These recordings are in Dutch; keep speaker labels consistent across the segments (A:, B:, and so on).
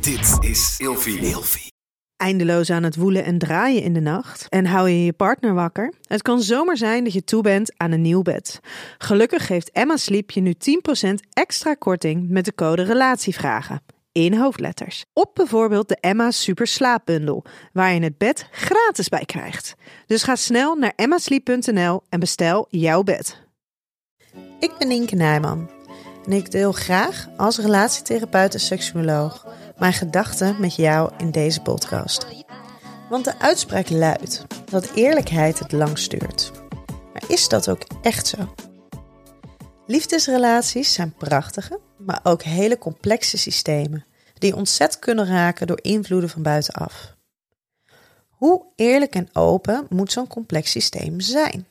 A: Dit is Ilfie.
B: Eindeloos aan het woelen en draaien in de nacht? En hou je je partner wakker? Het kan zomaar zijn dat je toe bent aan een nieuw bed. Gelukkig geeft Emma Sleep je nu 10% extra korting met de code RELATIEVRAGEN. In hoofdletters. Op bijvoorbeeld de Emma Super Slaapbundel, waar je het bed gratis bij krijgt. Dus ga snel naar emmasleep.nl en bestel jouw bed. Ik ben Inke Nijman en ik deel graag als relatietherapeut en seksuoloog mijn gedachten met jou in deze podcast. Want de uitspraak luidt dat eerlijkheid het langst duurt. Maar is dat ook echt zo? Liefdesrelaties zijn prachtige, maar ook hele complexe systemen die ontzet kunnen raken door invloeden van buitenaf. Hoe eerlijk en open moet zo'n complex systeem zijn?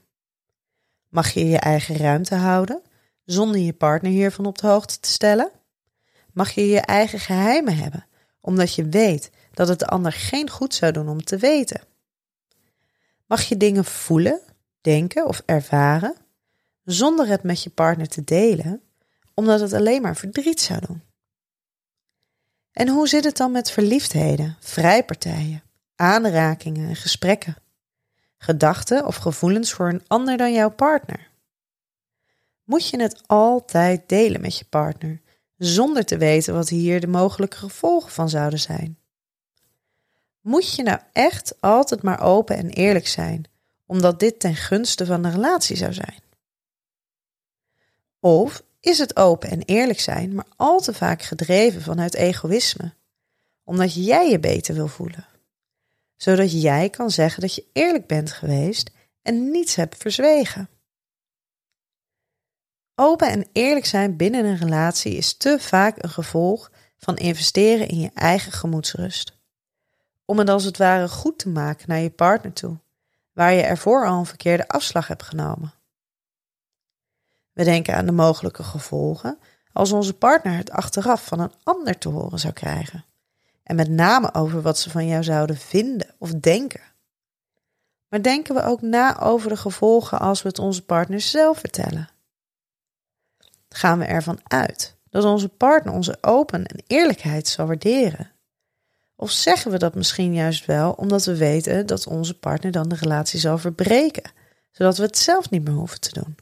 B: Mag je je eigen ruimte houden zonder je partner hiervan op de hoogte te stellen? Mag je je eigen geheimen hebben, omdat je weet dat het de ander geen goed zou doen om te weten? Mag je dingen voelen, denken of ervaren, zonder het met je partner te delen, omdat het alleen maar verdriet zou doen? En hoe zit het dan met verliefdheden, vrijpartijen, aanrakingen en gesprekken? Gedachten of gevoelens voor een ander dan jouw partner? Moet je het altijd delen met je partner, zonder te weten wat hier de mogelijke gevolgen van zouden zijn? Moet je nou echt altijd maar open en eerlijk zijn, omdat dit ten gunste van de relatie zou zijn? Of is het open en eerlijk zijn, maar al te vaak gedreven vanuit egoïsme, omdat jij je beter wil voelen, zodat jij kan zeggen dat je eerlijk bent geweest en niets hebt verzwegen? Open en eerlijk zijn binnen een relatie is te vaak een gevolg van investeren in je eigen gemoedsrust. Om het als het ware goed te maken naar je partner toe, waar je ervoor al een verkeerde afslag hebt genomen. We denken aan de mogelijke gevolgen als onze partner het achteraf van een ander te horen zou krijgen. En met name over wat ze van jou zouden vinden of denken. Maar denken we ook na over de gevolgen als we het onze partner zelf vertellen? Gaan we ervan uit dat onze partner onze open en eerlijkheid zal waarderen? Of zeggen we dat misschien juist wel omdat we weten dat onze partner dan de relatie zal verbreken, zodat we het zelf niet meer hoeven te doen?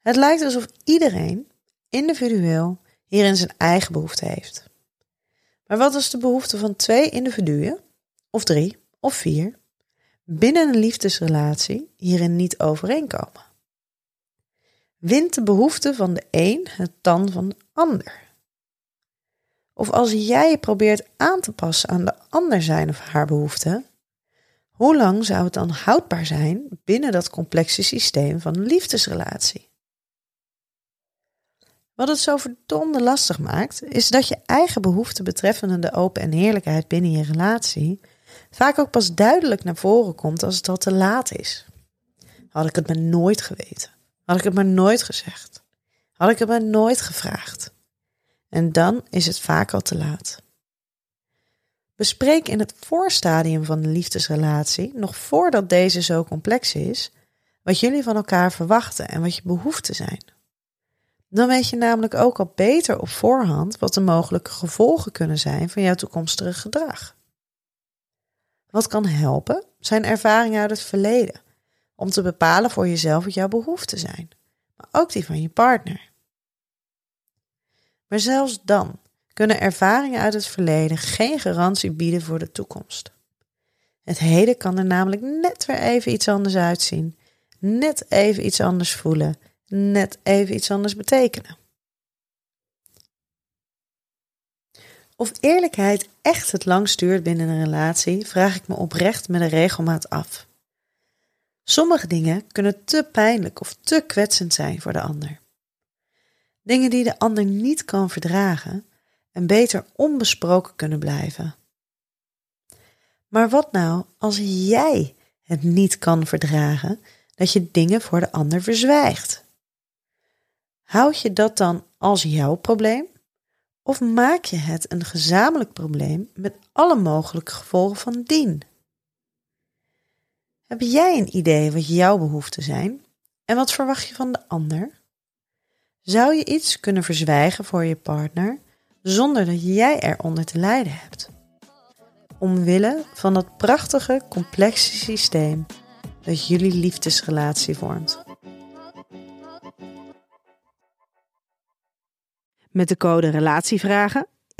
B: Het lijkt alsof iedereen individueel hierin zijn eigen behoefte heeft. Maar wat als de behoefte van twee individuen, of drie, of vier, binnen een liefdesrelatie hierin niet overeenkomen? Wint de behoefte van de een het dan van de ander. Of als jij probeert aan te passen aan de ander zijn of haar behoeften, hoe lang zou het dan houdbaar zijn binnen dat complexe systeem van een liefdesrelatie? Wat het zo verdomde lastig maakt, is dat je eigen behoeften betreffende de open en heerlijkheid binnen je relatie vaak ook pas duidelijk naar voren komt als het al te laat is. Had ik het me nooit geweten. Had ik het maar nooit gezegd. Had ik het maar nooit gevraagd. En dan is het vaak al te laat. Bespreek in het voorstadium van een liefdesrelatie, nog voordat deze zo complex is, wat jullie van elkaar verwachten en wat je behoeften zijn. Dan weet je namelijk ook al beter op voorhand wat de mogelijke gevolgen kunnen zijn van jouw toekomstige gedrag. Wat kan helpen zijn ervaringen uit het verleden om te bepalen voor jezelf wat jouw behoeften zijn, maar ook die van je partner. Maar zelfs dan kunnen ervaringen uit het verleden geen garantie bieden voor de toekomst. Het heden kan er namelijk net weer even iets anders uitzien, net even iets anders voelen, net even iets anders betekenen. Of eerlijkheid echt het langst duurt binnen een relatie, vraag ik me oprecht met een regelmaat af. Sommige dingen kunnen te pijnlijk of te kwetsend zijn voor de ander. Dingen die de ander niet kan verdragen en beter onbesproken kunnen blijven. Maar wat nou als jij het niet kan verdragen dat je dingen voor de ander verzwijgt? Houd je dat dan als jouw probleem? Of maak je het een gezamenlijk probleem met alle mogelijke gevolgen van dien? Heb jij een idee wat jouw behoeften zijn en wat verwacht je van de ander? Zou je iets kunnen verzwijgen voor je partner
C: zonder dat jij eronder te lijden hebt. Omwille van dat prachtige, complexe systeem dat jullie liefdesrelatie vormt.
B: Met de code Relatievragen